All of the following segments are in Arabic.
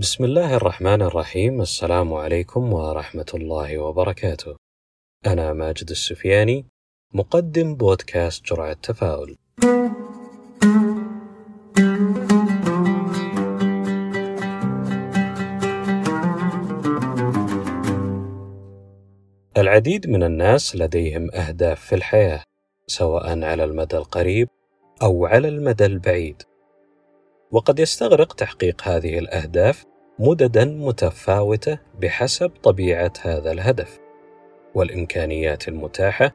بسم الله الرحمن الرحيم السلام عليكم ورحمة الله وبركاته. أنا ماجد السفياني مقدم بودكاست جرعة تفاؤل. العديد من الناس لديهم أهداف في الحياة سواء على المدى القريب أو على المدى البعيد. وقد يستغرق تحقيق هذه الأهداف مددا متفاوتة بحسب طبيعة هذا الهدف والإمكانيات المتاحة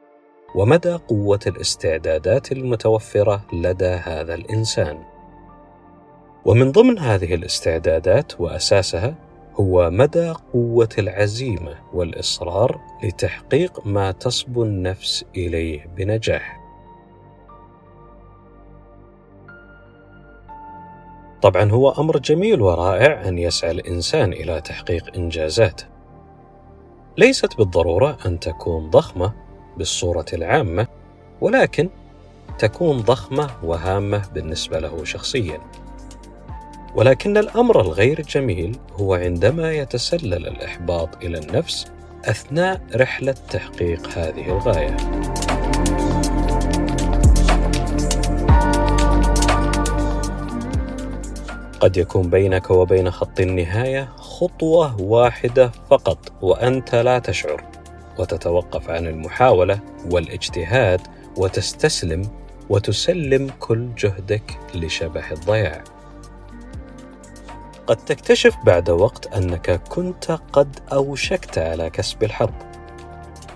ومدى قوة الاستعدادات المتوفرة لدى هذا الإنسان. ومن ضمن هذه الاستعدادات وأساسها هو مدى قوة العزيمة والإصرار لتحقيق ما تصبو النفس إليه بنجاح. طبعا هو أمر جميل ورائع أن يسعى الإنسان إلى تحقيق إنجازات. ليست بالضرورة أن تكون ضخمة بالصورة العامة ولكن تكون ضخمة وهامة بالنسبة له شخصيا. ولكن الأمر الغير جميل هو عندما يتسلل الإحباط إلى النفس أثناء رحلة تحقيق هذه الغاية. قد يكون بينك وبين خط النهاية خطوة واحدة فقط وأنت لا تشعر. وتتوقف عن المحاولة والاجتهاد وتستسلم وتسلم كل جهدك لشبح الضياع. قد تكتشف بعد وقت أنك كنت قد أوشكت على كسب الحظ.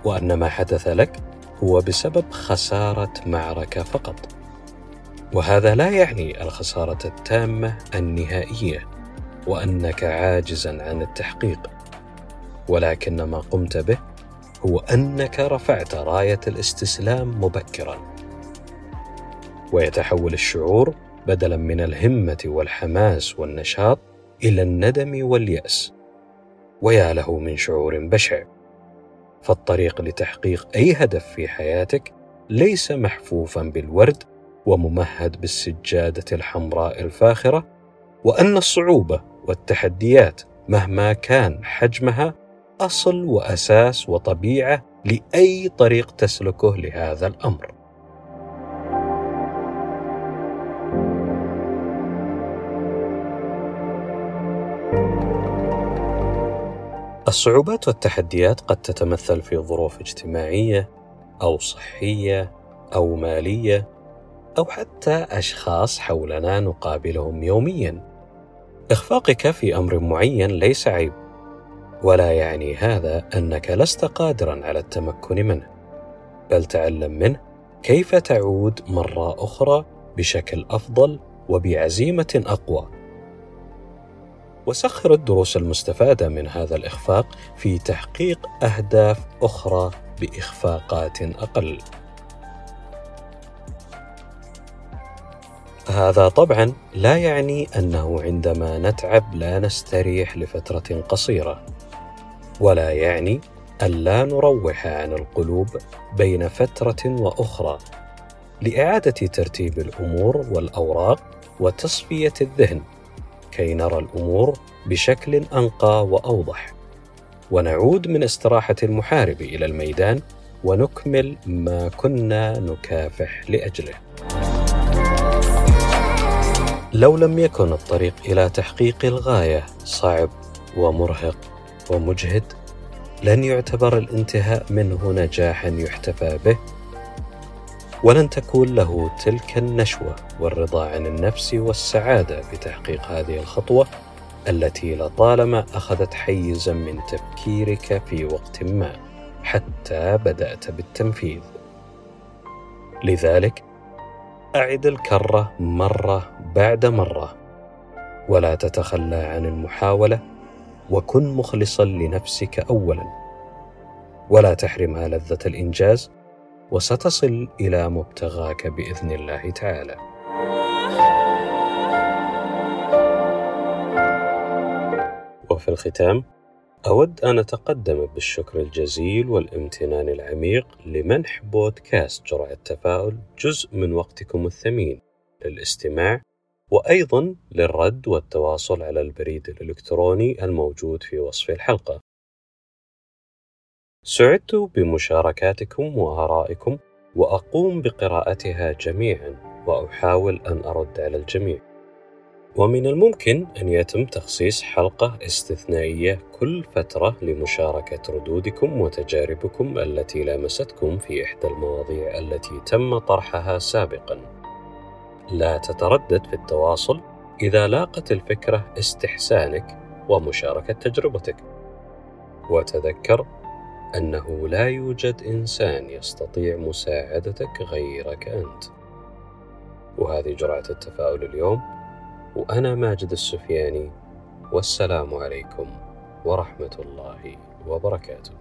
وأن ما حدث لك هو بسبب خسارة معركة فقط. وهذا لا يعني الخسارة التامة النهائية وأنك عاجزا عن التحقيق ولكن ما قمت به هو أنك رفعت راية الاستسلام مبكرا. ويتحول الشعور بدلا من الهمة والحماس والنشاط إلى الندم واليأس ويا له من شعور بشع. فالطريق لتحقيق أي هدف في حياتك ليس محفوفا بالورد وممهد بالسجادة الحمراء الفاخرة وأن الصعوبة والتحديات مهما كان حجمها أصل وأساس وطبيعة لأي طريق تسلكه لهذا الأمر. الصعوبات والتحديات قد تتمثل في ظروف اجتماعية أو صحية أو مالية أو حتى أشخاص حولنا نقابلهم يوميا. إخفاقك في أمر معين ليس عيب ولا يعني هذا أنك لست قادرا على التمكن منه بل تعلم منه كيف تعود مرة أخرى بشكل أفضل وبعزيمة أقوى. وسخر الدروس المستفادة من هذا الإخفاق في تحقيق أهداف أخرى بإخفاقات أقل. هذا طبعا لا يعني أنه عندما نتعب لا نستريح لفترة قصيرة ولا يعني الا نروح عن القلوب بين فترة وأخرى لإعادة ترتيب الأمور والأوراق وتصفية الذهن كي نرى الأمور بشكل أنقى وأوضح. ونعود من استراحة المحارب إلى الميدان ونكمل ما كنا نكافح لأجله. لو لم يكن الطريق إلى تحقيق الغاية صعب ومرهق ومجهد لن يعتبر الانتهاء منه نجاحا يحتفى به ولن تكون له تلك النشوة والرضا عن النفس والسعادة بتحقيق هذه الخطوة التي لطالما أخذت حيزا من تفكيرك في وقت ما حتى بدأت بالتنفيذ. لذلك أعد الكرة مرة بعد مرة. ولا تتخلى عن المحاولة وكن مخلصا لنفسك أولا. ولا تحرمها لذة الإنجاز وستصل إلى مبتغاك بإذن الله تعالى. وفي الختام أود أن أتقدم بالشكر الجزيل والامتنان العميق لمنح بودكاست جرعة تفاؤل جزء من وقتكم الثمين للاستماع وأيضا للرد والتواصل على البريد الإلكتروني الموجود في وصف الحلقة. سعدت بمشاركاتكم وآرائكم وأقوم بقراءتها جميعا وأحاول أن أرد على الجميع. ومن الممكن أن يتم تخصيص حلقة استثنائية كل فترة لمشاركة ردودكم وتجاربكم التي لامستكم في إحدى المواضيع التي تم طرحها سابقا. لا تتردد في التواصل إذا لاقت الفكرة استحسانك ومشاركة تجربتك. وتذكر أنه لا يوجد إنسان يستطيع مساعدتك غيرك أنت. وهذه جرعة التفاؤل اليوم. وأنا ماجد السفياني والسلام عليكم ورحمة الله وبركاته.